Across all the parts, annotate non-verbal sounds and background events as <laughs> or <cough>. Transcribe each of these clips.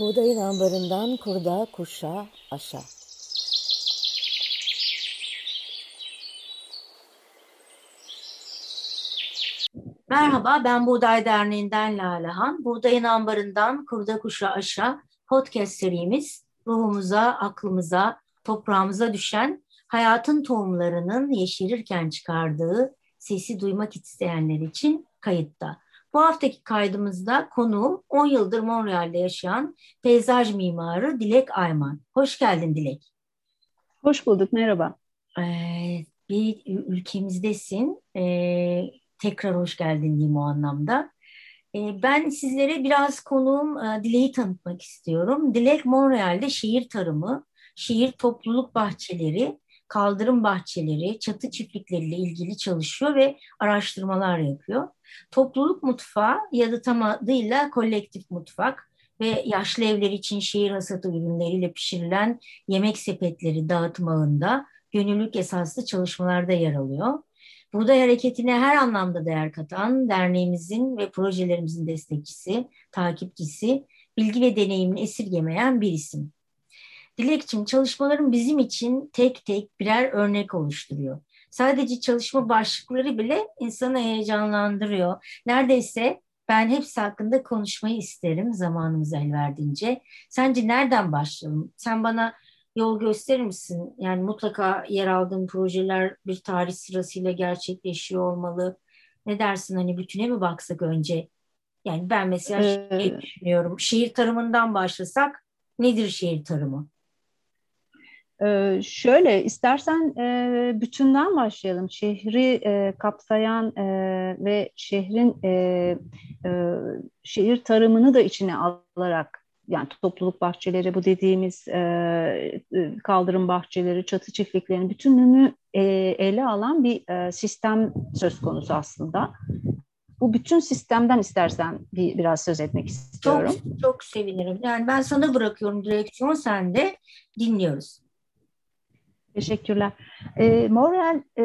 Buğdayın ambarından kurda, kuşa, aşa. Merhaba, ben Buğday Derneği'nden Lalehan. Buğdayın ambarından kurda, kuşa, aşa podcast serimiz ruhumuza, aklımıza, toprağımıza düşen hayatın tohumlarının yeşerirken çıkardığı sesi duymak isteyenler için kayıtta. Bu haftaki kaydımızda konu 10 yıldır Montreal'de yaşayan peyzaj mimarı Dilek Ayman. Hoş geldin Dilek. Hoş bulduk, merhaba. Ee, bir ülkemizdesin. Ee, tekrar hoş geldin diyeyim o anlamda. Ee, ben sizlere biraz konuğum e, Dilek'i tanıtmak istiyorum. Dilek Montreal'de şehir tarımı, şehir topluluk bahçeleri, kaldırım bahçeleri, çatı çiftlikleriyle ilgili çalışıyor ve araştırmalar yapıyor. Topluluk mutfağı ya da tam adıyla kolektif mutfak ve yaşlı evler için şehir hasatı ürünleriyle pişirilen yemek sepetleri dağıtım ağında gönüllülük esaslı çalışmalarda yer alıyor. Buğday Hareketi'ne her anlamda değer katan derneğimizin ve projelerimizin destekçisi, takipçisi, bilgi ve deneyimini esirgemeyen bir isim. Dilekçim çalışmaların bizim için tek tek birer örnek oluşturuyor. Sadece çalışma başlıkları bile insanı heyecanlandırıyor. Neredeyse ben hepsi hakkında konuşmayı isterim zamanımız el verdiğince. Sence nereden başlayalım? Sen bana yol gösterir misin? Yani mutlaka yer aldığın projeler bir tarih sırasıyla gerçekleşiyor olmalı. Ne dersin hani bütüne mi baksak önce? Yani ben mesela ee, şey düşünüyorum. Şehir tarımından başlasak nedir şehir tarımı? Ee, şöyle istersen e, bütünden başlayalım. Şehri e, kapsayan e, ve şehrin e, e, şehir tarımını da içine alarak yani topluluk bahçeleri bu dediğimiz e, e kaldırım bahçeleri, çatı çiftliklerinin bütününü e, ele alan bir e, sistem söz konusu aslında. Bu bütün sistemden istersen bir biraz söz etmek istiyorum. Çok, çok sevinirim. Yani ben sana bırakıyorum direksiyon, sen de dinliyoruz. Teşekkürler. E, Moral e,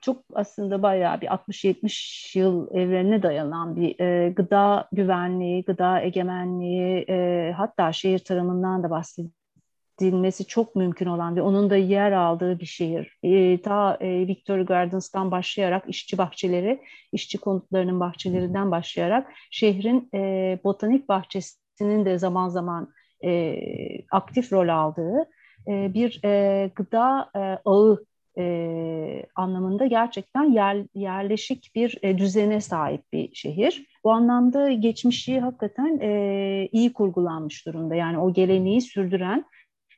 çok aslında bayağı bir 60-70 yıl evrenine dayanan bir e, gıda güvenliği, gıda egemenliği, e, hatta şehir tarımından da bahsedilmesi çok mümkün olan ve onun da yer aldığı bir şehir. E, ta e, Victoria Gardens'tan başlayarak işçi bahçeleri, işçi konutlarının bahçelerinden başlayarak şehrin e, botanik bahçesinin de zaman zaman e, aktif rol aldığı e, bir e, gıda e, ağı e, anlamında gerçekten yer, yerleşik bir e, düzene sahip bir şehir. Bu anlamda geçmişi hakikaten e, iyi kurgulanmış durumda. Yani o geleneği sürdüren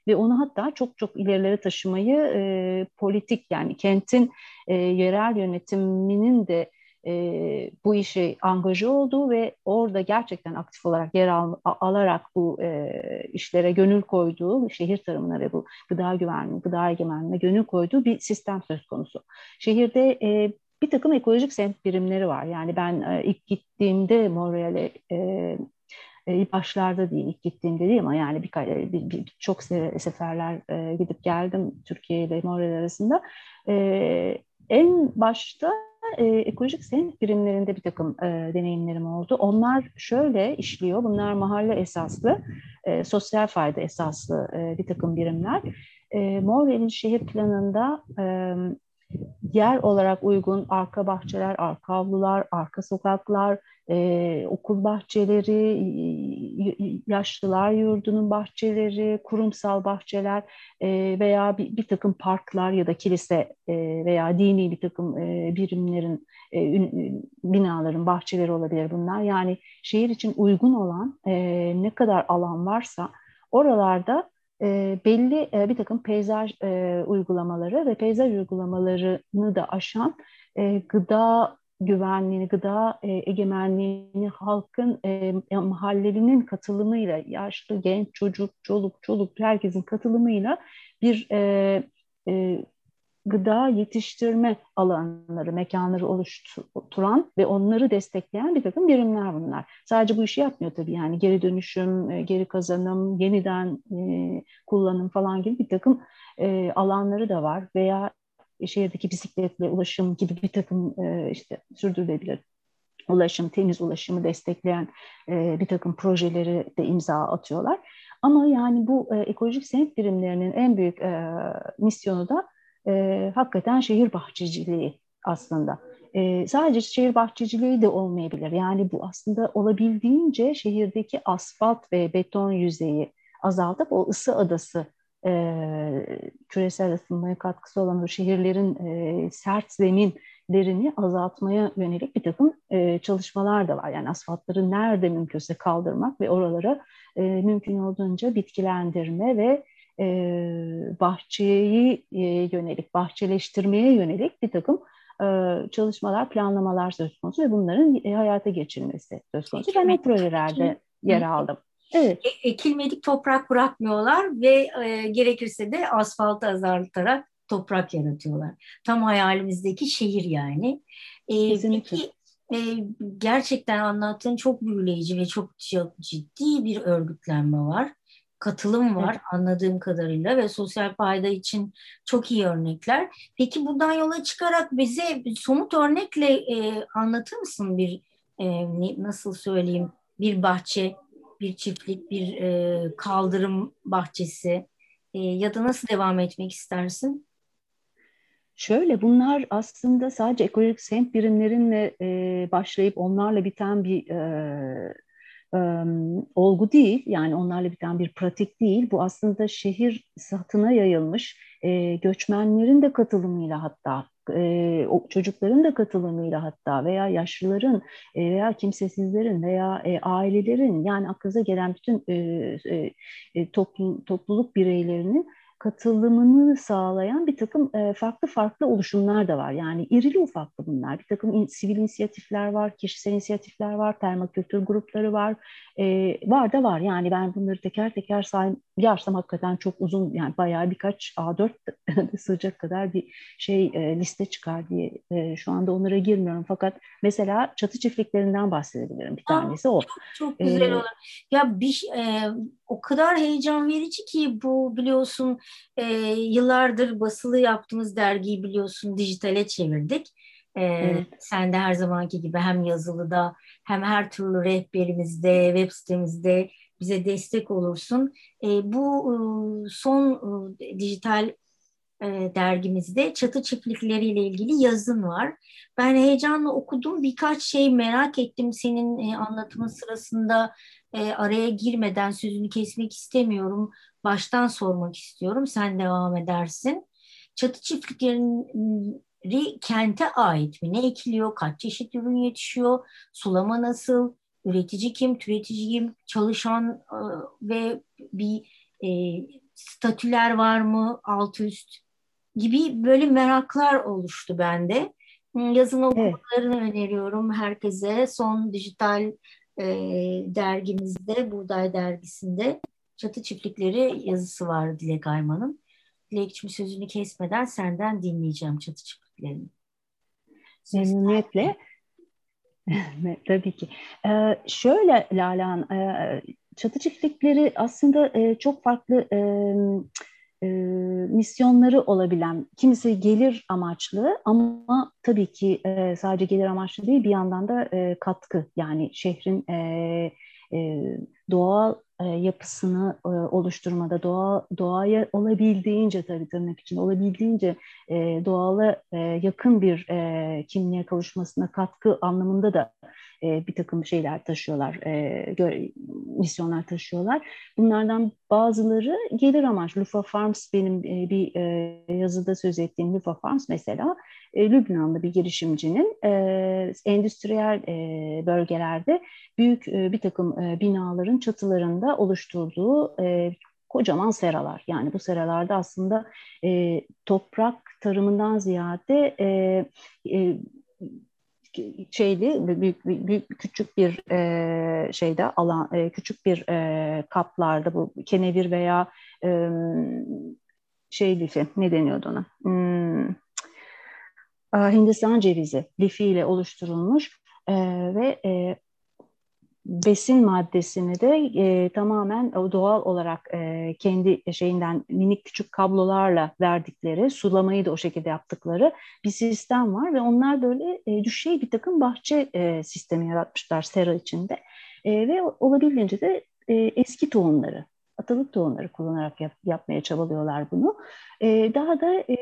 ve onu hatta çok çok ilerilere taşımayı e, politik yani kentin e, yerel yönetiminin de e, bu işe angaja olduğu ve orada gerçekten aktif olarak yer al, alarak bu e, işlere gönül koyduğu, şehir tarımına ve bu gıda güvenliği, gıda egemenliğine gönül koyduğu bir sistem söz konusu. Şehirde e, bir takım ekolojik semt birimleri var. Yani ben e, ilk gittiğimde Montreal'e e, başlarda değil, ilk gittiğimde değil ama yani bir, bir, bir çok seferler e, gidip geldim Türkiye ile Montreal arasında. E, en başta e, ekolojik senet birimlerinde bir takım e, deneyimlerim oldu. Onlar şöyle işliyor, bunlar mahalle esaslı, e, sosyal fayda esaslı e, bir takım birimler. E, Montreal'in şehir planında e, yer olarak uygun arka bahçeler, arka avlular, arka sokaklar, e, okul bahçeleri, yaşlılar yurdunun bahçeleri, kurumsal bahçeler e, veya bir, bir takım parklar ya da kilise e, veya dini bir takım e, birimlerin, e, binaların bahçeleri olabilir bunlar. Yani şehir için uygun olan e, ne kadar alan varsa oralarda e, belli e, bir takım peyzaj e, uygulamaları ve peyzaj uygulamalarını da aşan e, gıda güvenliğini, gıda e, egemenliğini halkın e, mahallelinin katılımıyla, yaşlı, genç, çocuk, çoluk, çoluk herkesin katılımıyla bir e, e, gıda yetiştirme alanları, mekanları oluşturan ve onları destekleyen bir takım birimler bunlar. Sadece bu işi yapmıyor tabii yani geri dönüşüm, e, geri kazanım, yeniden e, kullanım falan gibi bir takım e, alanları da var veya şehirdeki bisikletle ulaşım gibi bir takım işte sürdürülebilir ulaşım, temiz ulaşımı destekleyen bir takım projeleri de imza atıyorlar. Ama yani bu ekolojik senet birimlerinin en büyük misyonu da e, hakikaten şehir bahçeciliği aslında. E, sadece şehir bahçeciliği de olmayabilir. Yani bu aslında olabildiğince şehirdeki asfalt ve beton yüzeyi azaltıp o ısı adası e, küresel ısınmaya katkısı olan o şehirlerin e, sert zeminlerini azaltmaya yönelik bir takım e, çalışmalar da var. Yani asfaltları nerede mümkünse kaldırmak ve oralara e, mümkün olduğunca bitkilendirme ve e, bahçeyi e, yönelik, bahçeleştirmeye yönelik bir takım e, çalışmalar, planlamalar söz konusu ve bunların e, hayata geçirilmesi söz konusu. Ben o projelerde yer aldım. Evet. E, ekilmedik toprak bırakmıyorlar ve e, gerekirse de asfaltı azaltarak toprak yaratıyorlar. Tam hayalimizdeki şehir yani. E, Kesinlikle. Peki e, gerçekten anlattığın çok büyüleyici ve çok, çok ciddi bir örgütlenme var. Katılım var anladığım kadarıyla ve sosyal payda için çok iyi örnekler. Peki buradan yola çıkarak bize somut örnekle e, anlatır mısın bir e, nasıl söyleyeyim bir bahçe bir çiftlik, bir e, kaldırım bahçesi e, ya da nasıl devam etmek istersin? Şöyle bunlar aslında sadece ekolojik semt birimlerinle e, başlayıp onlarla biten bir e, e, olgu değil. Yani onlarla biten bir pratik değil. Bu aslında şehir satına yayılmış e, göçmenlerin de katılımıyla hatta e, çocukların da katılımıyla hatta veya yaşlıların e, veya kimsesizlerin veya e, ailelerin yani aklınıza gelen bütün e, e toplu, topluluk bireylerinin katılımını sağlayan bir takım e, farklı farklı oluşumlar da var. Yani irili ufaklı bunlar. Bir takım in, sivil inisiyatifler var, kişisel inisiyatifler var, permakültür grupları var. E, var da var. Yani ben bunları teker teker sayarsam hakikaten çok uzun yani bayağı birkaç A4 <laughs> sığacak kadar bir şey e, liste çıkar diye e, şu anda onlara girmiyorum. Fakat mesela çatı çiftliklerinden bahsedebilirim. Bir tanesi o. Çok, çok güzel ee, olur. Ya bir e, o kadar heyecan verici ki bu biliyorsun e, yıllardır basılı yaptığımız dergiyi biliyorsun dijitale çevirdik. E, evet. Sen de her zamanki gibi hem yazılıda hem her türlü rehberimizde, web sitemizde bize destek olursun. E, bu e, son e, dijital dergimizde çatı çiftlikleriyle ilgili yazın var. Ben heyecanla okudum. Birkaç şey merak ettim senin e, anlatımın sırasında e, araya girmeden sözünü kesmek istemiyorum. Baştan sormak istiyorum. Sen devam edersin. Çatı çiftlikleri kente ait mi? Ne ekiliyor? Kaç çeşit ürün yetişiyor? Sulama nasıl? Üretici kim? Tüketici kim? Çalışan e, ve bir e, statüler var mı? Alt üst gibi böyle meraklar oluştu bende. Yazın okumalarını evet. öneriyorum herkese. Son dijital e, dergimizde, Buğday Dergisi'nde Çatı Çiftlikleri yazısı var Dilek Ayman'ın. Dilekçim sözünü kesmeden senden dinleyeceğim Çatı Çiftliklerini. Memnuniyetle. <laughs> Tabii ki. Ee, şöyle Lalan, e, çatı çiftlikleri aslında e, çok farklı e, e, misyonları olabilen, kimisi gelir amaçlı ama tabii ki e, sadece gelir amaçlı değil bir yandan da e, katkı. Yani şehrin e, e, doğal e, yapısını e, oluşturmada, doğa, doğaya olabildiğince tabii tırnak için olabildiğince e, doğala e, yakın bir e, kimliğe kavuşmasına katkı anlamında da e, bir takım şeyler taşıyorlar, e, misyonlar taşıyorlar. Bunlardan bazıları gelir amaçlı. Lufa Farms benim e, bir e, yazıda söz ettiğim Lufa Farms mesela e, Lübnanlı bir girişimcinin e, endüstriyel e, bölgelerde büyük e, bir takım e, binaların çatılarında oluşturduğu e, kocaman seralar. Yani bu seralarda aslında e, toprak tarımından ziyade e, e, şeyli büyük, büyük küçük bir e, şeyde alan e, küçük bir e, kaplarda bu kenevir veya e, şey lifi ne deniyordu ona? Hmm, Hindistan cevizi lifiyle oluşturulmuş e, ve e, besin maddesini de e, tamamen doğal olarak e, kendi şeyinden minik küçük kablolarla verdikleri, sulamayı da o şekilde yaptıkları bir sistem var ve onlar böyle e, düşey bir takım bahçe e, sistemi yaratmışlar sera içinde e, ve olabildiğince de e, eski tohumları atalık tohumları kullanarak yap, yapmaya çabalıyorlar bunu. E, daha da e,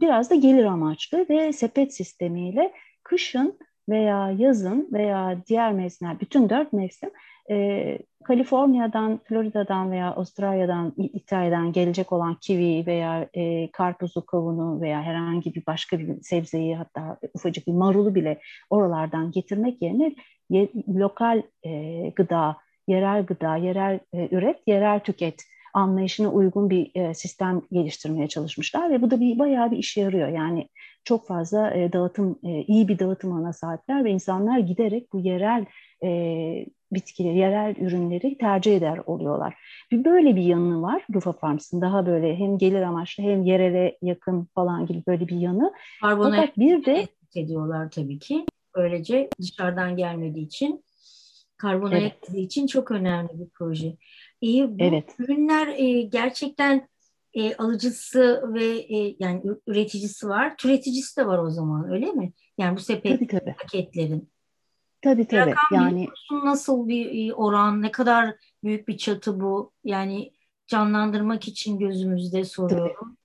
biraz da gelir amaçlı ve sepet sistemiyle kışın veya yazın veya diğer mevsimler, bütün dört mevsim e, Kaliforniya'dan, Florida'dan veya Avustralya'dan, İtalya'dan gelecek olan kivi veya e, karpuzu, kavunu veya herhangi bir başka bir sebzeyi hatta ufacık bir marulu bile oralardan getirmek yerine ye, lokal e, gıda, yerel gıda, yerel e, üret, yerel tüket anlayışına uygun bir e, sistem geliştirmeye çalışmışlar ve bu da bir bayağı bir işe yarıyor. Yani çok fazla e, dağıtım, e, iyi bir dağıtım ana sahipler ve insanlar giderek bu yerel e, bitkileri, yerel ürünleri tercih eder oluyorlar. Bir böyle bir yanı var Rufa Farms'ın. Daha böyle hem gelir amaçlı hem yerele yakın falan gibi böyle bir yanı. Karbona Fakat bir de ediyorlar tabii ki. Böylece dışarıdan gelmediği için karbon evet. ayak için çok önemli bir proje. İyi, bu evet. ürünler e, gerçekten e, alıcısı ve e, yani üreticisi var. Türeticisi de var o zaman öyle mi? Yani bu sepet tabii, tabii. paketlerin. Tabii tabii. Rakam yani nasıl bir e, oran, ne kadar büyük bir çatı bu? Yani canlandırmak için gözümüzde soruyorum.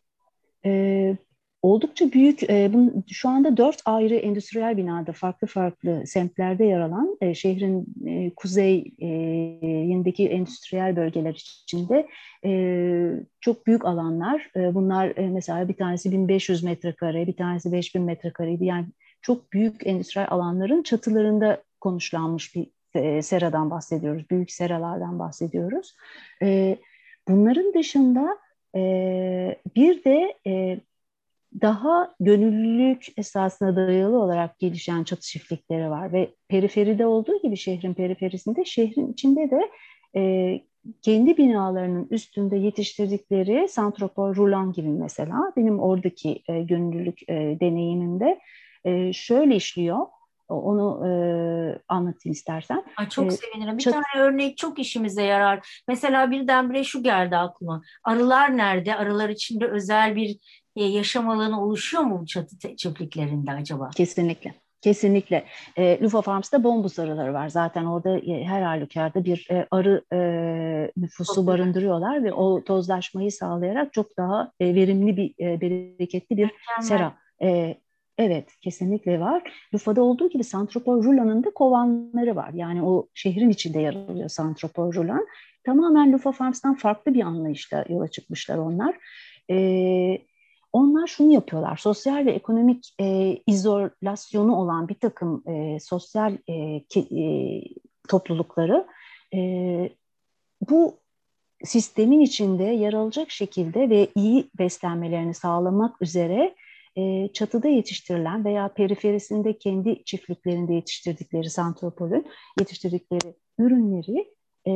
Tabii. Ee, oldukça büyük, e, şu anda dört ayrı endüstriyel binada farklı farklı semtlerde yer alan e, şehrin e, kuzeyindeki endüstriyel bölgeler içinde çok büyük alanlar. Bunlar mesela bir tanesi 1500 metrekare, bir tanesi 5000 metrekareydi. Yani çok büyük endüstriyel alanların çatılarında konuşlanmış bir seradan bahsediyoruz, büyük seralardan bahsediyoruz. Bunların dışında bir de daha gönüllülük esasına dayalı olarak gelişen çatı çiftlikleri var ve periferide olduğu gibi şehrin periferisinde şehrin içinde de e, kendi binalarının üstünde yetiştirdikleri santropor rulan gibi mesela benim oradaki e, gönüllülük e, deneyimimde e, şöyle işliyor. Onu e, anlatayım istersen. Ay çok ee, sevinirim. Bir çat- tane örnek çok işimize yarar. Mesela birdenbire şu geldi aklıma. Arılar nerede? Arılar içinde özel bir yaşam alanı oluşuyor mu bu çatı çiftliklerinde acaba? Kesinlikle. Kesinlikle. E, Lufa Farms'ta bombus arıları var. Zaten orada e, her halükarda bir e, arı e, nüfusu barındırıyorlar ve o tozlaşmayı sağlayarak çok daha e, verimli bir, e, bereketli bir sera. E, evet, kesinlikle var. Lufa'da olduğu gibi Santropor Rula'nın da kovanları var. Yani o şehrin içinde yer alıyor Santropor Rulan. Tamamen Lufa Farms'tan farklı bir anlayışla yola çıkmışlar onlar. Evet onlar şunu yapıyorlar. Sosyal ve ekonomik e, izolasyonu olan bir takım e, sosyal e, ke, e, toplulukları e, bu sistemin içinde yer alacak şekilde ve iyi beslenmelerini sağlamak üzere e, çatıda yetiştirilen veya periferisinde kendi çiftliklerinde yetiştirdikleri santropolün yetiştirdikleri ürünleri e,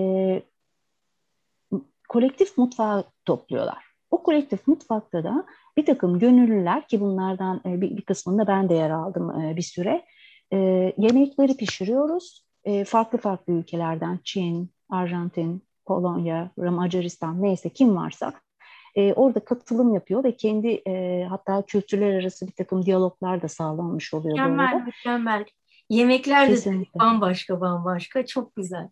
kolektif mutfağa topluyorlar. O kolektif mutfakta da bir takım gönüllüler ki bunlardan e, bir, bir kısmında ben de yer aldım e, bir süre. E, yemekleri pişiriyoruz. Farklı farklı ülkelerden Çin, Arjantin, Polonya, Macaristan neyse kim varsa e, orada katılım yapıyor ve kendi e, hatta kültürler arası bir takım diyaloglar da sağlanmış oluyor. Mükemmel, mükemmel. Yemekler de Kesinlikle. bambaşka bambaşka çok güzel.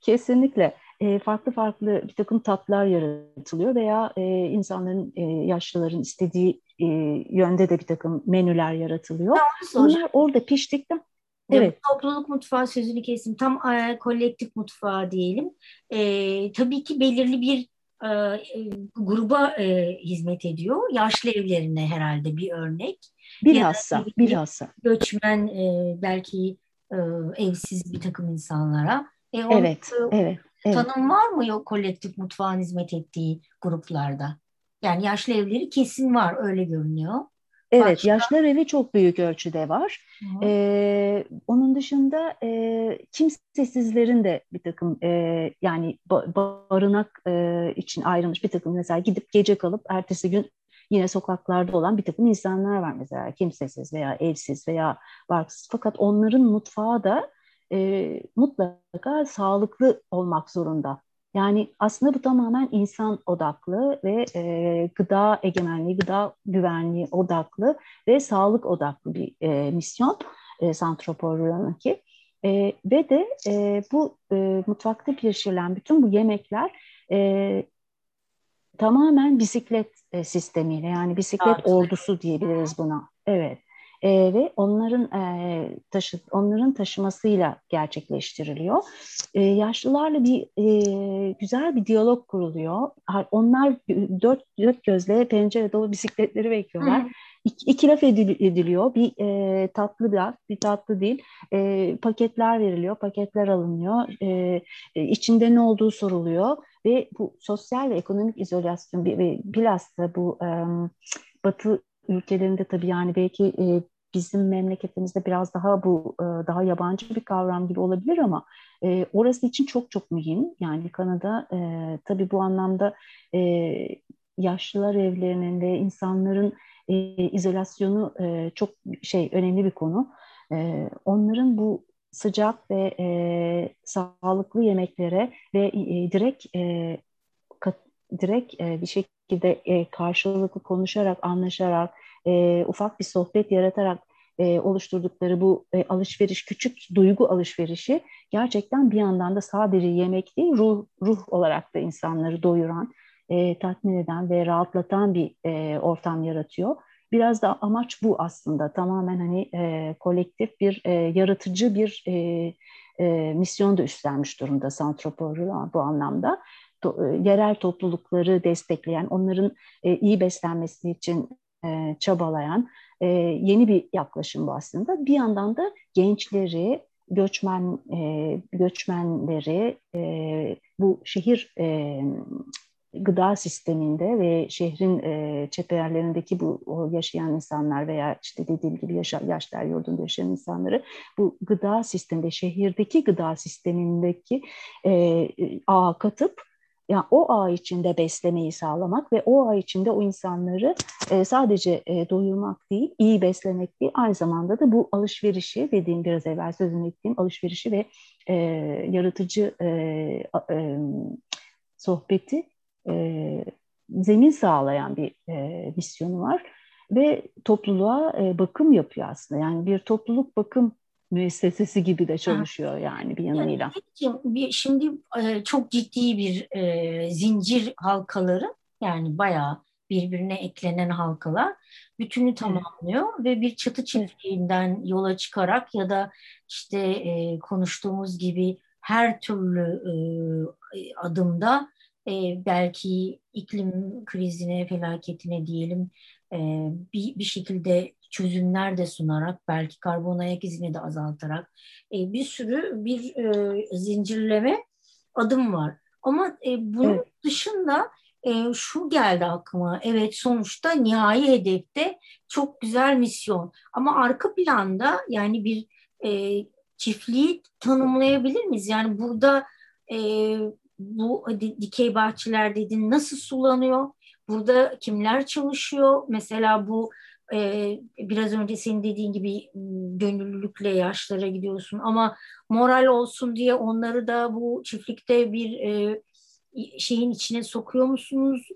Kesinlikle e, farklı farklı bir takım tatlar yaratılıyor veya e, insanların, e, yaşlıların istediği e, yönde de bir takım menüler yaratılıyor. Bunlar orada piştikten Evet. Topluluk mutfağı sözünü kesim. Tam e, kolektif mutfağı diyelim. E, tabii ki belirli bir e, e, gruba e, hizmet ediyor. Yaşlı evlerine herhalde bir örnek. Bilhassa, bir bilhassa. Göçmen e, belki e, evsiz bir takım insanlara. E, evet, evet. Evet. Tanım var mı yok kolektif mutfağın hizmet ettiği gruplarda? Yani yaşlı evleri kesin var öyle görünüyor. Evet, Başka? yaşlar evi çok büyük ölçüde var. Ee, onun dışında e, kimsesizlerin de bir takım e, yani barınak e, için ayrılmış bir takım mesela gidip gece kalıp ertesi gün yine sokaklarda olan bir takım insanlar var mesela kimsesiz veya evsiz veya barksız. Fakat onların mutfağı da e, mutlaka sağlıklı olmak zorunda. Yani aslında bu tamamen insan odaklı ve e, gıda egemenliği, gıda güvenliği odaklı ve sağlık odaklı bir e, misyon e, Santropor'unki. E, ve de e, bu e, mutfakta pişirilen bütün bu yemekler e, tamamen bisiklet e, sistemiyle yani bisiklet evet. ordusu diyebiliriz buna. Evet. E, ve onların e, taşı onların taşımasıyla gerçekleştiriliyor. E, yaşlılarla bir e, güzel bir diyalog kuruluyor. Onlar dört, dört gözle pencere dolu bisikletleri bekliyorlar. Hı. İki, iki laf ediliyor. Bir e, tatlı laf, bir tatlı değil. E, paketler veriliyor, paketler alınıyor. E, e, içinde ne olduğu soruluyor ve bu sosyal ve ekonomik izolasyon ve bilhassa bu e, Batı ülkelerinde tabii yani belki e, bizim memleketimizde biraz daha bu e, daha yabancı bir kavram gibi olabilir ama e, orası için çok çok mühim. Yani Kanada e, tabii bu anlamda yaşlılar evlerinin ve insanların izolasyonu çok şey önemli bir konu. Onların bu sıcak ve sağlıklı yemeklere ve direkt direkt bir şekilde karşılıklı konuşarak, anlaşarak, e, ufak bir sohbet yaratarak e, oluşturdukları bu e, alışveriş, küçük duygu alışverişi gerçekten bir yandan da sadece yemek değil, ruh, ruh olarak da insanları doyuran, e, tatmin eden ve rahatlatan bir e, ortam yaratıyor. Biraz da amaç bu aslında tamamen hani e, kolektif bir e, yaratıcı bir e, e, misyon da üstlenmiş durumda Santropor'u bu anlamda. To, e, yerel toplulukları destekleyen, onların e, iyi beslenmesi için e, çabalayan e, yeni bir yaklaşım bu aslında. Bir yandan da gençleri, göçmen e, göçmenleri e, bu şehir gıda sisteminde ve şehrin e, çeperlerindeki bu yaşayan insanlar veya işte dediğim gibi yaşa, yaşlar yurdunda yaşayan insanları bu gıda sisteminde, şehirdeki gıda sistemindeki ağa katıp yani o ağ içinde beslemeyi sağlamak ve o ağ içinde o insanları e, sadece e, doyurmak değil, iyi beslemek değil, aynı zamanda da bu alışverişi dediğim biraz evvel sözünü ettiğim alışverişi ve e, yaratıcı sohbeti zemin sağlayan bir e, misyonu var ve topluluğa bakım yapıyor aslında. Yani bir topluluk bakım müessesesi gibi de çalışıyor yani bir yanıyla. Yani, şimdi e, çok ciddi bir e, zincir halkaları yani bayağı birbirine eklenen halkalar bütünü tamamlıyor evet. ve bir çatı çiftliğinden yola çıkarak ya da işte e, konuştuğumuz gibi her türlü e, adımda e, belki iklim krizine, felaketine diyelim e, bir, bir şekilde çözümler de sunarak belki karbon ayak izini de azaltarak e, bir sürü bir e, zincirleme adım var. Ama e, bunun evet. dışında e, şu geldi aklıma. Evet sonuçta nihai hedefte çok güzel misyon. Ama arka planda yani bir e, çiftliği tanımlayabilir miyiz? Yani burada e, bu dikey bahçeler dedin nasıl sulanıyor? Burada kimler çalışıyor? Mesela bu e, biraz önce senin dediğin gibi gönüllülükle yaşlara gidiyorsun ama moral olsun diye onları da bu çiftlikte bir e, şeyin içine sokuyor musunuz?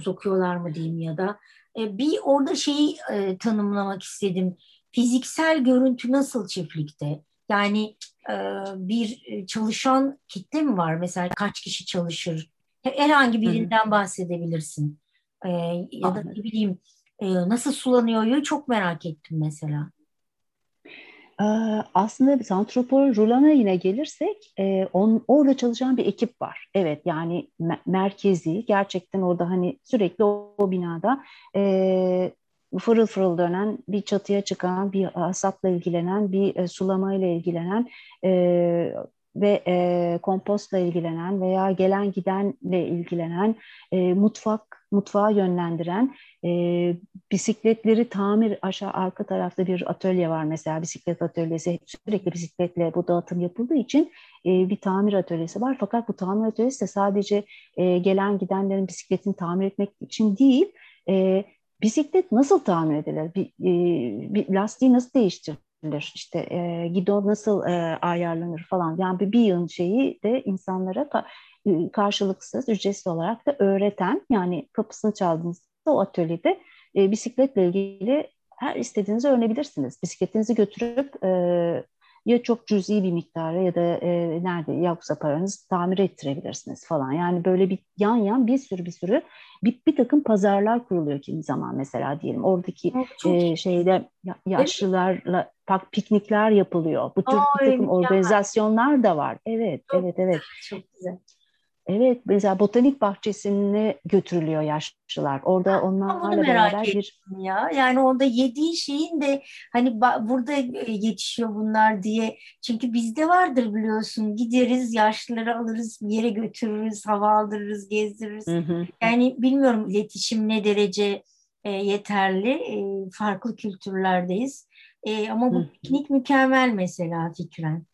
Sokuyorlar mı diyeyim ya da e, bir orada şeyi e, tanımlamak istedim. Fiziksel görüntü nasıl çiftlikte? Yani e, bir çalışan kitle mi var? Mesela kaç kişi çalışır? Herhangi birinden bahsedebilirsin. E, ya da ne bileyim e, nasıl sulanıyor çok merak ettim mesela. Aslında Santropor Rulan'a yine gelirsek on, orada çalışan bir ekip var. Evet yani merkezi gerçekten orada hani sürekli o, o binada e, fırıl fırıl dönen, bir çatıya çıkan, bir hasatla ilgilenen, bir e, sulamayla ilgilenen e, ve e, kompostla ilgilenen veya gelen gidenle ilgilenen, e, mutfak mutfağa yönlendiren, e, bisikletleri tamir aşağı arka tarafta bir atölye var mesela bisiklet atölyesi sürekli bisikletle bu dağıtım yapıldığı için e, bir tamir atölyesi var. Fakat bu tamir atölyesi de sadece e, gelen gidenlerin bisikletini tamir etmek için değil, e, bisiklet nasıl tamir edilir? Bir, e, bir lastiği nasıl değiştirilir? Verilir? İşte e, Gido nasıl e, ayarlanır falan. Yani bir, bir yıl şeyi de insanlara ka karşılıksız, ücretsiz olarak da öğreten yani kapısını çaldığınızda o atölyede e, bisikletle ilgili her istediğinizi öğrenebilirsiniz. Bisikletinizi götürüp e, ya çok cüzi bir miktara ya da e, nerede yoksa paranızı tamir ettirebilirsiniz falan. Yani böyle bir yan yan bir sürü bir sürü bir, bir takım pazarlar kuruluyor kimi zaman mesela diyelim. Oradaki e, şeyde yaşlılarla pak piknikler yapılıyor. Bu tür Aa, bir takım organizasyonlar da var. Evet, çok, evet, evet. Çok güzel. Evet, mesela botanik bahçesine götürülüyor yaşlılar. Orada onlarla beraber bir ya. Yani orada yediği şeyin de hani burada e, yetişiyor bunlar diye. Çünkü bizde vardır biliyorsun. Gideriz, yaşlıları alırız, bir yere götürürüz, hava aldırırız, gezdiririz. Hı hı. Yani bilmiyorum iletişim ne derece e, yeterli. E, farklı kültürlerdeyiz. E, ama bu piknik mükemmel mesela fikren.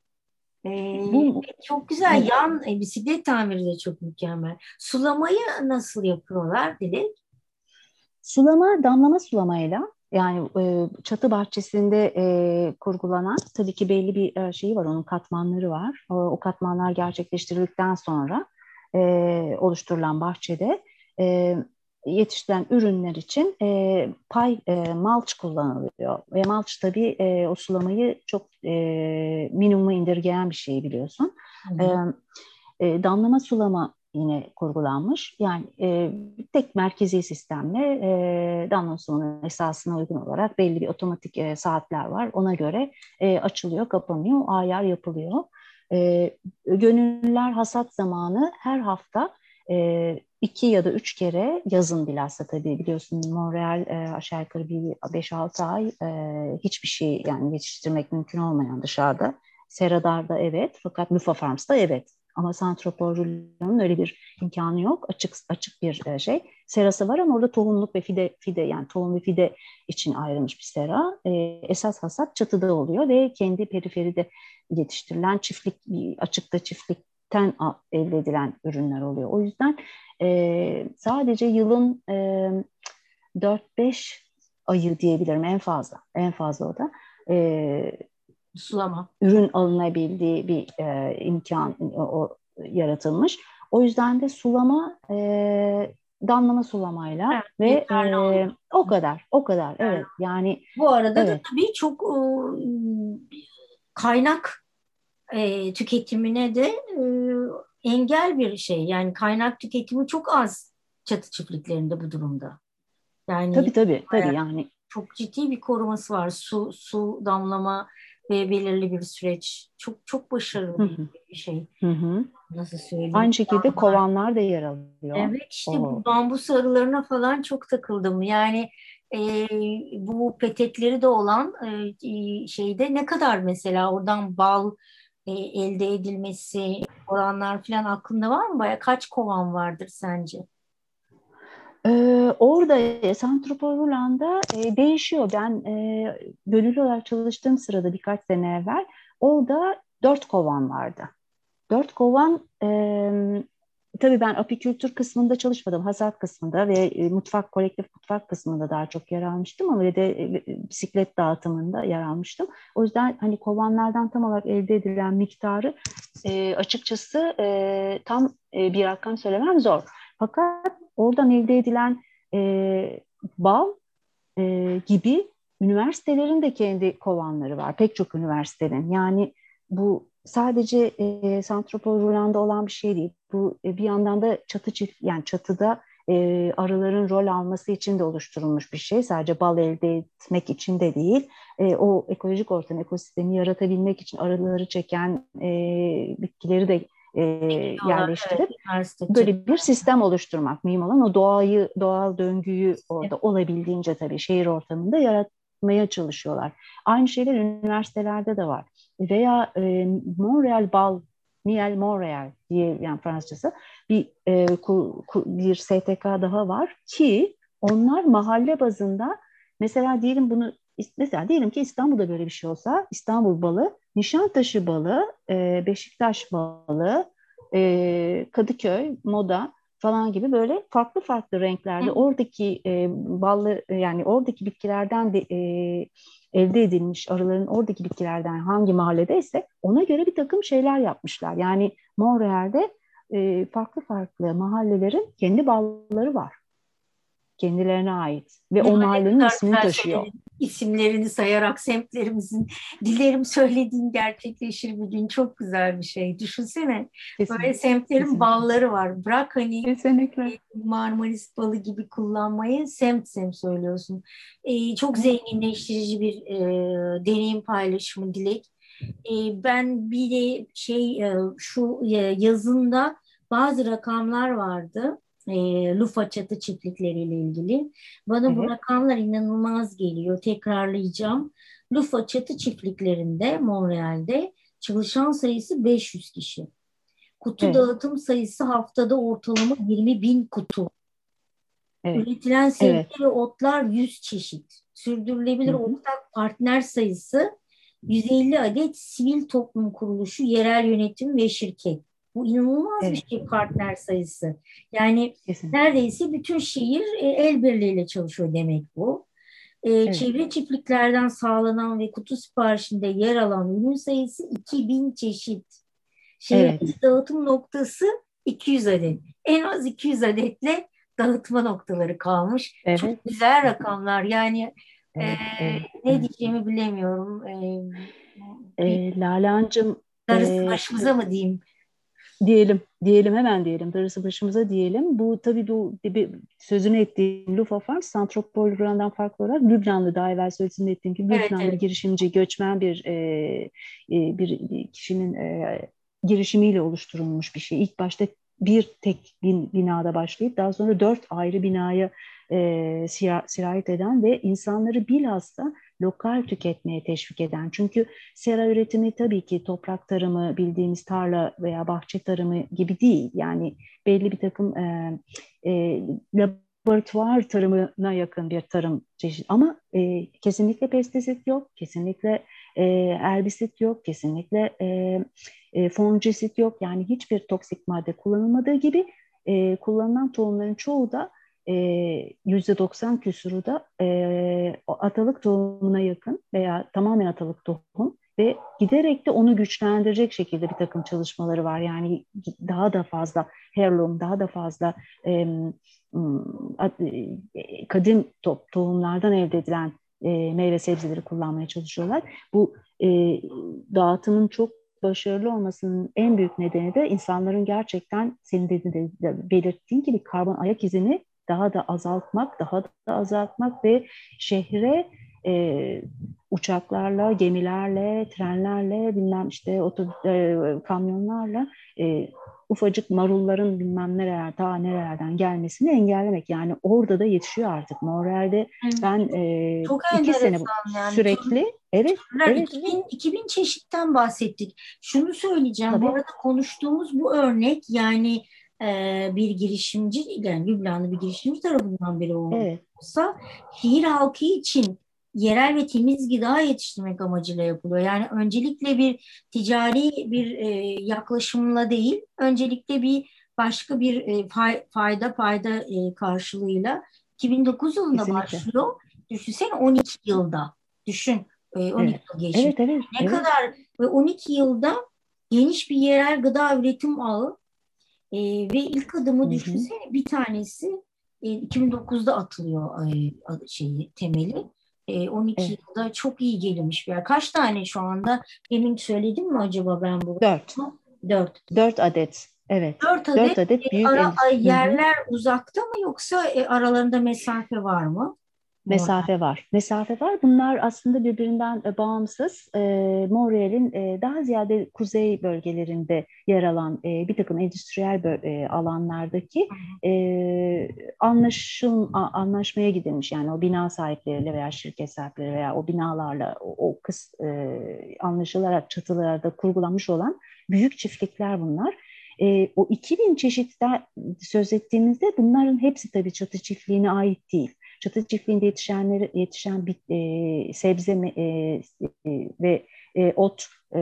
Ee, Bu çok güzel. Yan e, bisiklet tamiri de çok mükemmel. Sulamayı nasıl yapıyorlar Dilek? Sulama damlama sulamayla yani e, çatı bahçesinde e, kurgulanan tabii ki belli bir e, şeyi var onun katmanları var. O, o katmanlar gerçekleştirildikten sonra e, oluşturulan bahçede e, yetiştiren ürünler için e, pay e, malç kullanılıyor. Ve malç tabii e, o sulamayı çok e, minimuma indirgeyen bir şey biliyorsun. E, e, damlama sulama yine kurgulanmış. Yani e, tek merkezi sistemle e, damlama sulama esasına uygun olarak belli bir otomatik e, saatler var. Ona göre e, açılıyor, kapanıyor, ayar yapılıyor. E, gönüllüler hasat zamanı her hafta e, iki ya da üç kere yazın bilhassa tabii biliyorsun Montreal e, aşağı yukarı bir 5-6 ay e, hiçbir şey yani yetiştirmek mümkün olmayan dışarıda. Seradar'da evet fakat Lufa Farms'da evet. Ama Santroporula'nın öyle bir imkanı yok. Açık açık bir e, şey. Serası var ama orada tohumluk ve fide fide yani tohum ve fide için ayrılmış bir sera. E, esas hasat çatıda oluyor ve kendi periferide yetiştirilen çiftlik açıkta çiftlik ten elde edilen ürünler oluyor. O yüzden e, sadece yılın e, 4-5 ayı diyebilirim en fazla. En fazla o da. E, Sulama. Ürün alınabildiği bir e, imkan o, o yaratılmış. O yüzden de sulama e, damlama sulamayla evet, ve e, o kadar o kadar evet yani bu arada evet. da tabii çok e, kaynak e, tüketimine de e, engel bir şey. Yani kaynak tüketimi çok az çatı çiftliklerinde bu durumda. Yani tabii tabii tabii yani çok ciddi bir koruması var. Su su damlama ve belirli bir süreç. Çok çok başarılı Hı-hı. bir şey. Hı-hı. Nasıl söyleyeyim? Aynı şekilde Damlar. kovanlar da yer alıyor. Evet işte Oo. bu bambu sarılarına falan çok takıldım. Yani e, bu petekleri de olan e, şeyde ne kadar mesela oradan bal e, elde edilmesi, oranlar falan aklında var mı? Baya kaç kovan vardır sence? Ee, orada Santroporulan'da e, değişiyor. Ben e, gönüllü olarak çalıştığım sırada birkaç sene evvel orada dört kovan vardı. Dört kovan e, tabii ben apikültür kısmında çalışmadım. Hasat kısmında ve e, mutfak, kolektif mutfak kısmında daha çok yer almıştım ama ve de e, bisiklet dağıtımında yer almıştım. O yüzden hani kovanlardan tam olarak elde edilen miktarı e, açıkçası e, tam e, bir rakam söylemem zor. Fakat oradan elde edilen e, bal e, gibi üniversitelerin de kendi kovanları var. Pek çok üniversitenin. Yani bu sadece e, Santropol Rulan'da olan bir şey değil. Bu e, bir yandan da çatı çift yani çatıda e, arıların rol alması için de oluşturulmuş bir şey. Sadece bal elde etmek için de değil. E, o ekolojik ortam, ekosistemi yaratabilmek için arıları çeken e, bitkileri de e, yerleştirip evet, böyle bir sistem oluşturmak mühim olan o doğayı, doğal döngüyü orada evet. olabildiğince tabii şehir ortamında yaratmaya çalışıyorlar. Aynı şeyler üniversitelerde de var veya e, Montreal Bal, Miel Montreal diye yani Fransızcası bir e, ku, ku, bir STK daha var ki onlar mahalle bazında mesela diyelim bunu mesela diyelim ki İstanbul'da böyle bir şey olsa İstanbul balı, Nişantaşı balı, e, Beşiktaş balı, e, Kadıköy, Moda falan gibi böyle farklı farklı renklerde Hı. oradaki e, ballı yani oradaki bitkilerden de e, elde edilmiş arıların oradaki bitkilerden hangi mahalledeyse ona göre bir takım şeyler yapmışlar. Yani Montreal'de e, farklı farklı mahallelerin kendi balları var kendilerine ait ve o mahallenin ismini taşıyor. İsimlerini sayarak semtlerimizin <laughs> dilerim söylediğin gerçekleşir bir gün çok güzel bir şey. Düşünsene Kesinlikle. böyle semtlerin Kesinlikle. balları var. Bırak hani Kesinlikle. Marmaris balı gibi kullanmayı semt semt söylüyorsun. Ee, çok zenginleştirici bir e, deneyim paylaşımı Dilek. E, ben bir de şey e, şu e, yazında bazı rakamlar vardı e, Lufa çatı çiftlikleriyle ilgili. Bana evet. bu rakamlar inanılmaz geliyor. Tekrarlayacağım. Lufa çatı çiftliklerinde Montreal'de çalışan sayısı 500 kişi. Kutu evet. dağıtım sayısı haftada ortalama 20 bin kutu. Evet. Üretilen sebze evet. ve otlar 100 çeşit. Sürdürülebilir Hı-hı. ortak partner sayısı 150 adet sivil toplum kuruluşu, yerel yönetim ve şirket. Bu inanılmaz evet. bir şey partner sayısı. Yani Kesinlikle. neredeyse bütün şehir e, el birliğiyle çalışıyor demek bu. E, evet. Çevre çiftliklerden sağlanan ve kutu siparişinde yer alan ürün sayısı 2000 çeşit. Şehir evet. dağıtım noktası 200 adet. En az 200 adetle dağıtma noktaları kalmış. Evet. Çok güzel rakamlar. Yani evet, e, evet, ne diyeceğimi bilemiyorum. E, e, Lalancığım Darısı e, başımıza mı diyeyim? Diyelim, diyelim hemen diyelim, darısı başımıza diyelim. Bu tabii bu sözünü ettiğim Lufa Farms, Santropol Ruran'dan farklı olarak Lübnanlı daha evvel sözünü ettiğim gibi evet, Lübnanlı evet. girişimci, göçmen bir e, e, bir kişinin e, girişimiyle oluşturulmuş bir şey. İlk başta bir tek bin, binada başlayıp daha sonra dört ayrı binaya e, sirayet eden ve insanları bilhassa lokal tüketmeye teşvik eden. Çünkü sera üretimi tabii ki toprak tarımı, bildiğimiz tarla veya bahçe tarımı gibi değil. Yani belli bir takım e, e, laboratuvar tarımına yakın bir tarım çeşit. Ama e, kesinlikle pestisit yok, kesinlikle e, erbisit yok, kesinlikle e, e, fongisit yok. Yani hiçbir toksik madde kullanılmadığı gibi e, kullanılan tohumların çoğu da yüzde 90 küsuru da e, atalık tohumuna yakın veya tamamen atalık tohum ve giderek de onu güçlendirecek şekilde bir takım çalışmaları var. Yani daha da fazla heirloom, daha da fazla e, kadim to tohumlardan elde edilen e, meyve sebzeleri kullanmaya çalışıyorlar. Bu e, dağıtımın çok başarılı olmasının en büyük nedeni de insanların gerçekten senin de, de belirttiğin gibi karbon ayak izini daha da azaltmak, daha da azaltmak ve şehre e, uçaklarla, gemilerle, trenlerle, bilmem işte otobüs, e, kamyonlarla e, ufacık marulların bilmem nereler, daha nerelerden gelmesini engellemek. Yani orada da yetişiyor artık. Montreal'de ben e, Çok iki sene yani. sürekli Evet, evet. 2000, 2000 çeşitten bahsettik. Şunu söyleyeceğim. Tabii. Bu arada konuştuğumuz bu örnek yani e, bir girişimci, yani Lübnanlı bir girişimci tarafından biri olsa evet. şehir halkı için yerel ve temiz gıda yetiştirmek amacıyla yapılıyor. Yani öncelikle bir ticari bir e, yaklaşımla değil, öncelikle bir başka bir e, fayda fayda e, karşılığıyla 2009 yılında Kesinlikle. başlıyor. Düşünsene 12 yılda. Düşün. E, 12 evet. yıl geçmiş. Evet, evet, ne evet. kadar ve 12 yılda geniş bir yerel gıda üretim ağı e, ve ilk adımı Hı-hı. düşünsene bir tanesi e, 2009'da atılıyor e, şeyi temeli. E, 12 evet. yılda çok iyi gelmiş bir yer. Kaç tane şu anda? Demin söyledim mi acaba ben bu? Dört. Dört. Dört adet. Evet. Dört adet, Dört adet büyük ara, yerler Hı-hı. uzakta mı yoksa e, aralarında mesafe var mı? Mesafe var. Mesafe var. Bunlar aslında birbirinden e, bağımsız. E, Montreal'in e, daha ziyade kuzey bölgelerinde yer alan e, bir takım endüstriyel e, alanlardaki e, anlaşım a, anlaşmaya gidilmiş. Yani o bina sahipleriyle veya şirket sahipleri veya o binalarla o, o kız e, anlaşılarak çatılarda kurgulanmış olan büyük çiftlikler bunlar. E, o 2000 çeşitten söz ettiğimizde bunların hepsi tabii çatı çiftliğine ait değil çatı çiftliğinde yetişenleri yetişen bit, e, sebze e, e, ve e, ot e,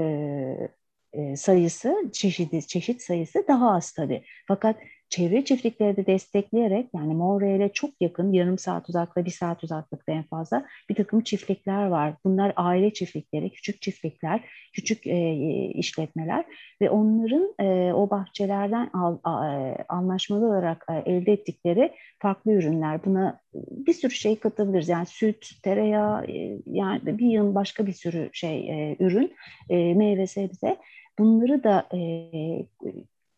e, sayısı, çeşidi, çeşit sayısı daha az tabii. Fakat çevre çiftlikleri de destekleyerek yani Montreal'e çok yakın yarım saat uzaklıkta bir saat uzaklıkta en fazla bir takım çiftlikler var. Bunlar aile çiftlikleri, küçük çiftlikler, küçük e, işletmeler ve onların e, o bahçelerden al, e, anlaşmalı olarak e, elde ettikleri farklı ürünler. Buna bir sürü şey katabiliriz. Yani süt, tereyağı, e, yani bir yıl başka bir sürü şey e, ürün, e, meyve sebze. Bunları da e,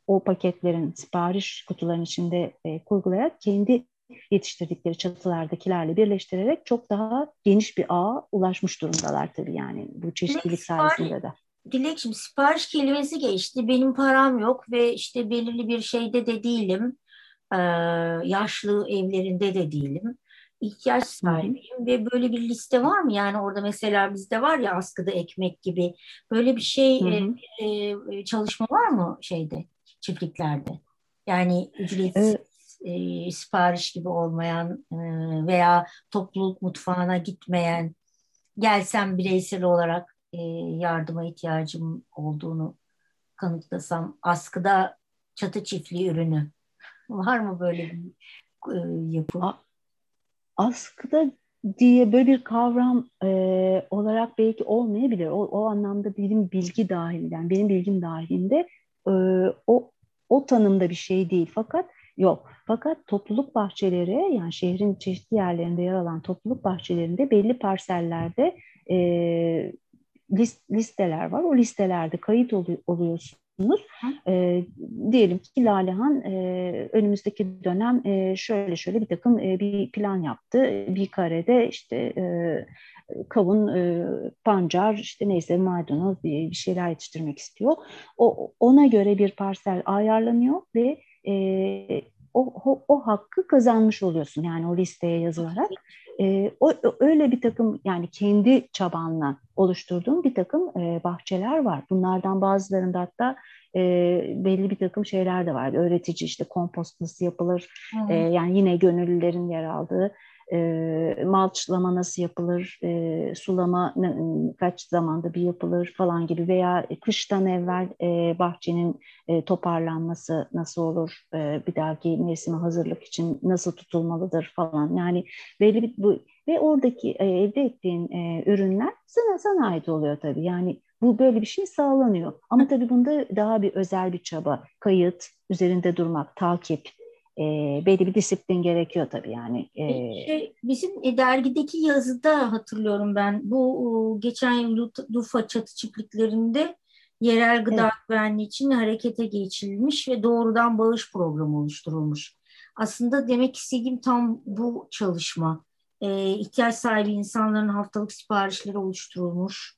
o paketlerin sipariş kutularının içinde e, kurgulayarak kendi yetiştirdikleri çatılardakilerle birleştirerek çok daha geniş bir ağa ulaşmış durumdalar tabii yani bu çeşitlilik sayesinde de. Dilek şimdi sipariş kelimesi geçti. Benim param yok ve işte belirli bir şeyde de değilim. Ee, yaşlı evlerinde de değilim. İhtiyaç sahibiyim ve böyle bir liste var mı? Yani orada mesela bizde var ya askıda ekmek gibi böyle bir şey hı hı. E, e, çalışma var mı şeyde? Çiftliklerde. Yani ücretsiz evet. e, sipariş gibi olmayan e, veya topluluk mutfağına gitmeyen, gelsem bireysel olarak e, yardıma ihtiyacım olduğunu kanıtlasam askıda çatı çiftliği ürünü var mı böyle bir e, yapı? Askıda diye böyle bir kavram e, olarak belki olmayabilir. O, o anlamda benim bilgi dahilinde, benim bilgim dahilinde e, o o tanımda bir şey değil fakat yok. Fakat topluluk bahçeleri yani şehrin çeşitli yerlerinde yer alan topluluk bahçelerinde belli parsellerde e, list, listeler var. O listelerde kayıt oluyor, oluyorsunuz. E, diyelim ki Lalehan e, önümüzdeki dönem e, şöyle şöyle bir takım e, bir plan yaptı. Bir karede işte e, kavun, e, pancar, işte neyse maydanoz bir, bir şeyler yetiştirmek istiyor. O ona göre bir parsel ayarlanıyor ve e, o, o, o hakkı kazanmış oluyorsun yani o listeye yazılarak. E, o, öyle bir takım yani kendi çabanla oluşturduğum bir takım e, bahçeler var. Bunlardan bazılarında hatta e, belli bir takım şeyler de var. Öğretici işte kompost nasıl yapılır, hmm. e, yani yine gönüllülerin yer aldığı e, malçlama nasıl yapılır, e, sulama ne, kaç zamanda bir yapılır falan gibi veya kıştan evvel e, bahçenin e, toparlanması nasıl olur, e, bir dahaki mevsime hazırlık için nasıl tutulmalıdır falan. Yani belli bir bu ve oradaki e, elde ettiğin e, ürünler sana sana ait oluyor tabii. Yani bu böyle bir şey sağlanıyor. Ama tabii bunda daha bir özel bir çaba, kayıt, üzerinde durmak, takip, e, belli bir disiplin gerekiyor tabii yani. E, şey, bizim e, dergideki yazıda hatırlıyorum ben bu geçen yıl Lufa çatı çiftliklerinde yerel gıda evet. güvenliği için harekete geçilmiş ve doğrudan bağış programı oluşturulmuş. Aslında demek istediğim tam bu çalışma. E, ihtiyaç sahibi insanların haftalık siparişleri oluşturulmuş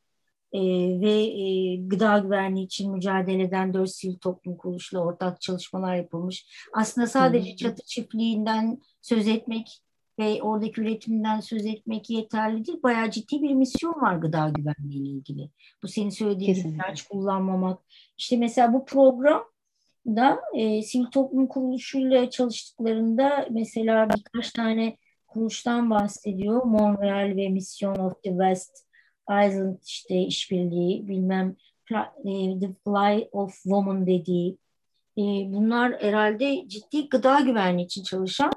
e, ve e, gıda güvenliği için mücadele eden dört sivil toplum kuruluşuyla ortak çalışmalar yapılmış. Aslında sadece çatı çiftliğinden söz etmek ve oradaki üretimden söz etmek yeterli değil. Bayağı ciddi bir misyon var gıda güvenliği ile ilgili. Bu senin söylediğin ilaç kullanmamak. İşte mesela bu program da e, sivil toplum kuruluşuyla çalıştıklarında mesela birkaç tane kuruluştan bahsediyor. Montreal ve Mission of the West Island işte işbirliği bilmem e, The Fly of Woman dediği e, bunlar herhalde ciddi gıda güvenliği için çalışan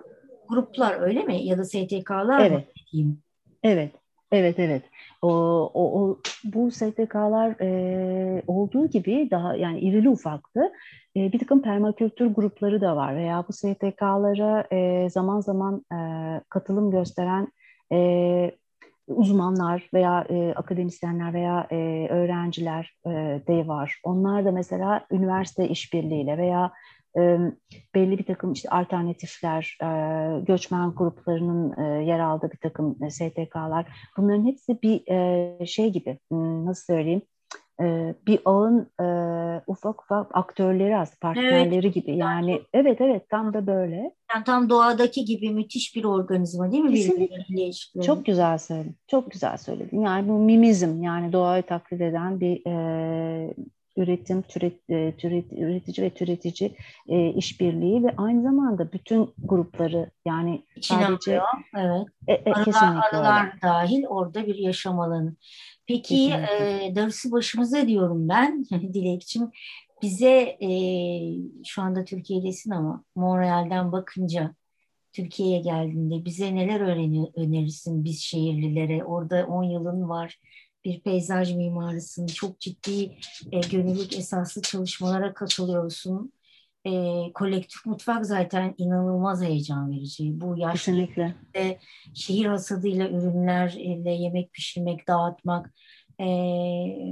gruplar öyle mi? Ya da STK'lar evet. mı diyeyim? Evet. Evet evet. O, o, o bu STK'lar e, olduğu gibi daha yani irili ufaklı e, bir takım permakültür grupları da var veya bu STK'lara e, zaman zaman e, katılım gösteren e, uzmanlar veya e, akademisyenler veya e, öğrenciler e, de var. Onlar da mesela üniversite işbirliğiyle veya e, belli bir takım işte alternatifler, e, göçmen gruplarının e, yer aldığı bir takım e, STK'lar. Bunların hepsi bir e, şey gibi, nasıl söyleyeyim, e, bir ağın e, ufak ufak aktörleri aslında partnerleri evet. gibi yani evet evet tam da böyle. Yani tam doğadaki gibi müthiş bir organizma değil mi? Kesinlikle. Çok güzel söyledin. Çok güzel söyledin. Yani bu mimizm yani doğayı taklit eden bir e, üretim, türet, türet, üretici ve türetici e, işbirliği ve aynı zamanda bütün grupları yani İçine sadece alıyor. evet. E, e, arılar, kesinlikle arılar öyle. dahil orada bir yaşam alanı. Peki e, darısı başımıza diyorum ben <laughs> Dilekçim. bize e, şu anda Türkiye'desin ama Montreal'den bakınca Türkiye'ye geldiğinde bize neler öğreniyor, önerirsin biz şehirlilere? Orada 10 yılın var. Bir peyzaj mimarısın. Çok ciddi e, gönüllülük esaslı çalışmalara katılıyorsun. E, kolektif mutfak zaten inanılmaz heyecan verici. Bu yaşlı şehir hasadıyla ürünlerle yemek pişirmek, dağıtmak e,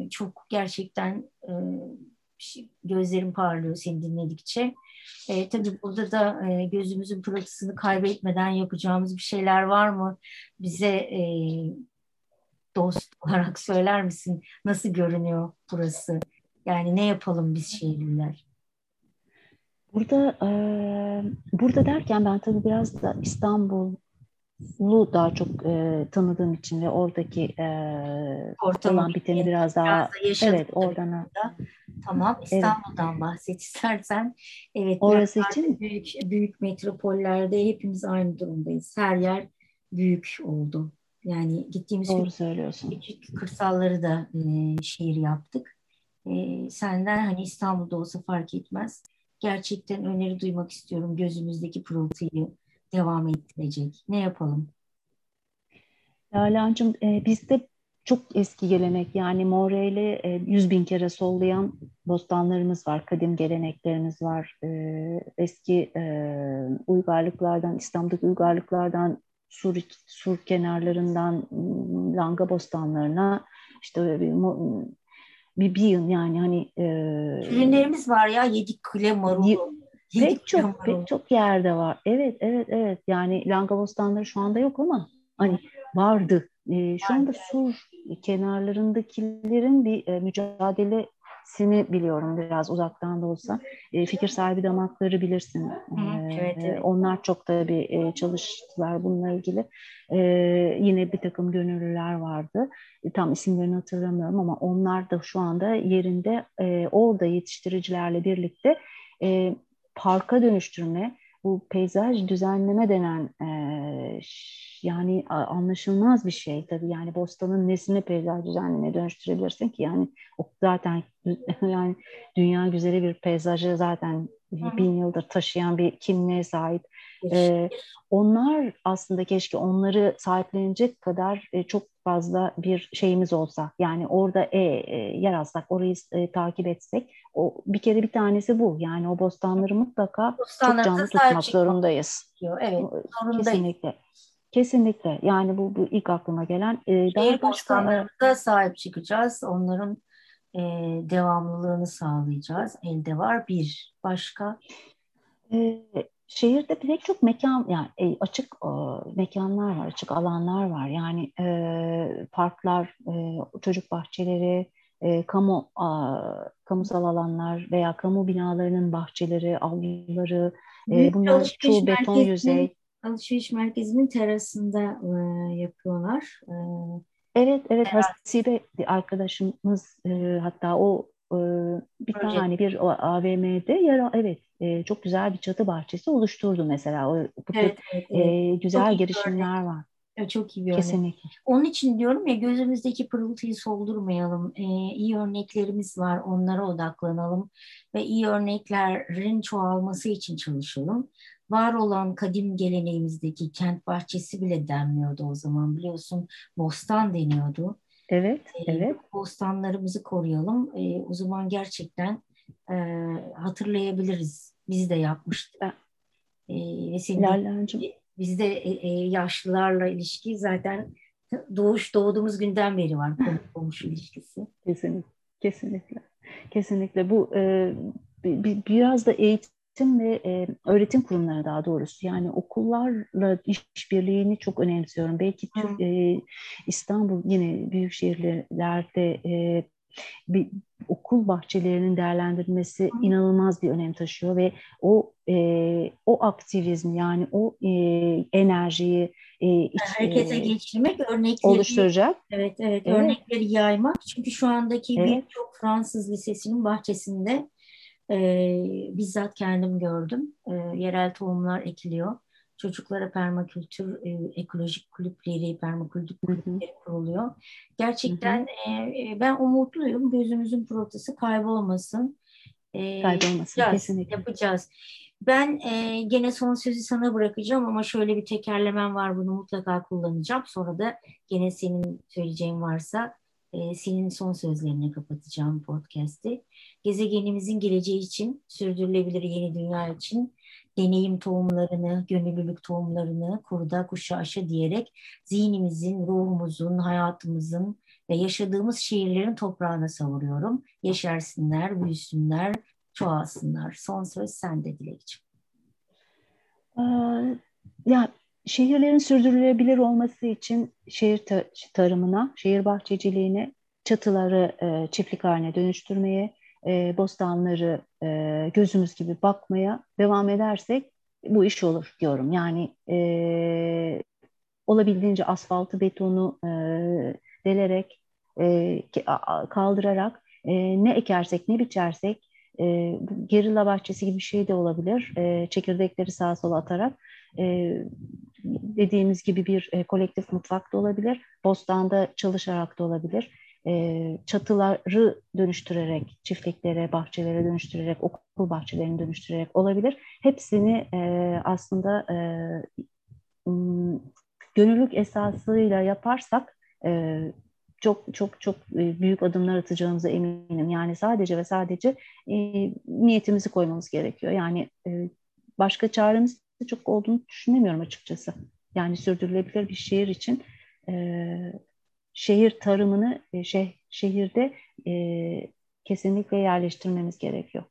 çok gerçekten e, gözlerim parlıyor seni dinledikçe. E, tabii burada da e, gözümüzün pırıltısını kaybetmeden yapacağımız bir şeyler var mı? Bize e, dost olarak söyler misin? Nasıl görünüyor burası? Yani ne yapalım biz şehirliler? Burada e, burada derken ben tabii biraz da İstanbul Lu daha çok e, tanıdığım için ve oradaki e, Ortamı olan biteni biraz daha biraz da evet oradan da. tamam İstanbul'dan evet. bahset <laughs> istersen evet orası için büyük büyük metropollerde hepimiz aynı durumdayız her yer büyük oldu yani gittiğimiz Doğru küçük, söylüyorsun. küçük kırsalları da e, şehir yaptık e, senden hani İstanbul'da olsa fark etmez gerçekten öneri duymak istiyorum gözümüzdeki pırıltıyı devam ettirecek? Ne yapalım? Lalancığım e, bizde çok eski gelenek yani More'yle e, yüz bin kere sollayan bostanlarımız var, kadim geleneklerimiz var. E, eski e, uygarlıklardan, İslam'daki uygarlıklardan sur, sur kenarlarından langa bostanlarına işte bir, bir, bir yani hani e, ürünlerimiz var ya yedik kule marulu Pek çok pek çok yerde var. Evet evet evet. Yani langa bostanları şu anda yok ama hani vardı. E, şu anda sur kenarlarındakilerin bir e, mücadelesini biliyorum biraz uzaktan da olsa. E, fikir sahibi damakları bilirsin. E, evet, evet. Onlar çok da bir e, çalıştılar bununla ilgili. E, yine bir takım gönüllüler vardı. E, tam isimlerini hatırlamıyorum ama onlar da şu anda yerinde e, orada yetiştiricilerle birlikte e, parka dönüştürme, bu peyzaj düzenleme denen e, yani anlaşılmaz bir şey tabii yani bostanın nesini peyzaj düzenlemeye dönüştürebilirsin ki yani o zaten <laughs> yani dünya güzeli bir peyzajı zaten Hı-hı. bin yıldır taşıyan bir kimliğe sahip. Ee, onlar aslında keşke onları sahiplenecek kadar e, çok fazla bir şeyimiz olsa yani orada e, e, yer alsak orayı e, takip etsek o bir kere bir tanesi bu yani o bostanları mutlaka çok canlı tutmak zorundayız. Evet, zorundayız. Kesinlikle. Kesinlikle. Yani bu, bu ilk aklıma gelen. E, daha başka da sahip çıkacağız. Onların e, devamlılığını sağlayacağız. Elde var bir. Başka? E, şehirde pek çok mekan yani e, açık e, mekanlar var, açık alanlar var. Yani e, parklar, e, çocuk bahçeleri, e, kamu e, kamusal alanlar veya kamu binalarının bahçeleri, avluları, e, bunlar çoğu beton yüzey. Alışveriş merkezinin terasında e, yapıyorlar. E, evet, evet. Hasibe arkadaşımız e, hatta o bir Proje. tane bir AVM'de yer evet e, çok güzel bir çatı bahçesi oluşturdu mesela. O, bu evet, evet, evet. E, güzel çok girişimler var. Çok iyi bir örnek. Kesinlikle. Onun için diyorum ya gözümüzdeki pırıltıyı soldurmayalım. Ee, iyi örneklerimiz var onlara odaklanalım ve iyi örneklerin çoğalması için çalışalım. Var olan kadim geleneğimizdeki kent bahçesi bile denmiyordu o zaman biliyorsun. Bostan deniyordu. Evet, ee, evet. Bostanlarımızı koruyalım. Ee, o zaman gerçekten e, hatırlayabiliriz. Biz de yapmıştık. Ee, ve senin bizde e, e, yaşlılarla ilişki zaten doğuş doğduğumuz günden beri var <laughs> komşu ilişkisi. Kesinlikle. Kesinlikle. Kesinlikle bu e, bir, biraz da eğitim ve e, öğretim kurumları daha doğrusu yani okullarla işbirliğini çok önemsiyorum. Belki Türk, e, İstanbul yine büyük şehirlerde e, bir okul bahçelerinin değerlendirilmesi Hı. inanılmaz bir önem taşıyor ve o e, o aktivizm yani o e, enerjiyi e, iç, harekete e, geçirmek örnekleri oluşturacak. Evet, evet evet örnekleri yaymak çünkü şu andaki evet. birçok Fransız lisesinin bahçesinde e, bizzat kendim gördüm. E, yerel tohumlar ekiliyor çocuklara permakültür e, ekolojik kulüpleri, permakültür kulüpleri kuruluyor. Gerçekten E, ben umutluyum. Gözümüzün protesi kaybolmasın. E, Kaybolmasın yapacağız, kesinlikle. Yapacağız. Ben e, gene son sözü sana bırakacağım ama şöyle bir tekerlemem var bunu mutlaka kullanacağım. Sonra da gene senin söyleyeceğin varsa e, senin son sözlerine kapatacağım podcast'i. Gezegenimizin geleceği için, sürdürülebilir yeni dünya için deneyim tohumlarını, gönüllülük tohumlarını kuruda kuşa aşı diyerek zihnimizin, ruhumuzun, hayatımızın ve yaşadığımız şehirlerin toprağına savuruyorum. Yeşersinler, büyüsünler, çoğalsınlar. Son söz sende Dilekçim. Ya şehirlerin sürdürülebilir olması için şehir tarımına, şehir bahçeciliğine, çatıları e, çiftlik haline dönüştürmeye, e, bostanları e, gözümüz gibi bakmaya devam edersek bu iş olur diyorum. Yani e, olabildiğince asfaltı, betonu e, delerek, e, kaldırarak e, ne ekersek, ne biçersek e, gerilla bahçesi gibi bir şey de olabilir. E, çekirdekleri sağa sola atarak e, dediğimiz gibi bir e, kolektif mutfak da olabilir. Bostanda çalışarak da olabilir. E, çatıları dönüştürerek, çiftliklere, bahçelere dönüştürerek, okul bahçelerini dönüştürerek olabilir. Hepsini e, aslında e, gönüllülük esasıyla yaparsak e, çok çok çok e, büyük adımlar atacağımıza eminim. Yani sadece ve sadece e, niyetimizi koymamız gerekiyor. Yani e, başka çaremiz de çok olduğunu düşünemiyorum açıkçası. Yani sürdürülebilir bir şehir için e, şehir tarımını e, şeh, şehirde e, kesinlikle yerleştirmemiz gerekiyor.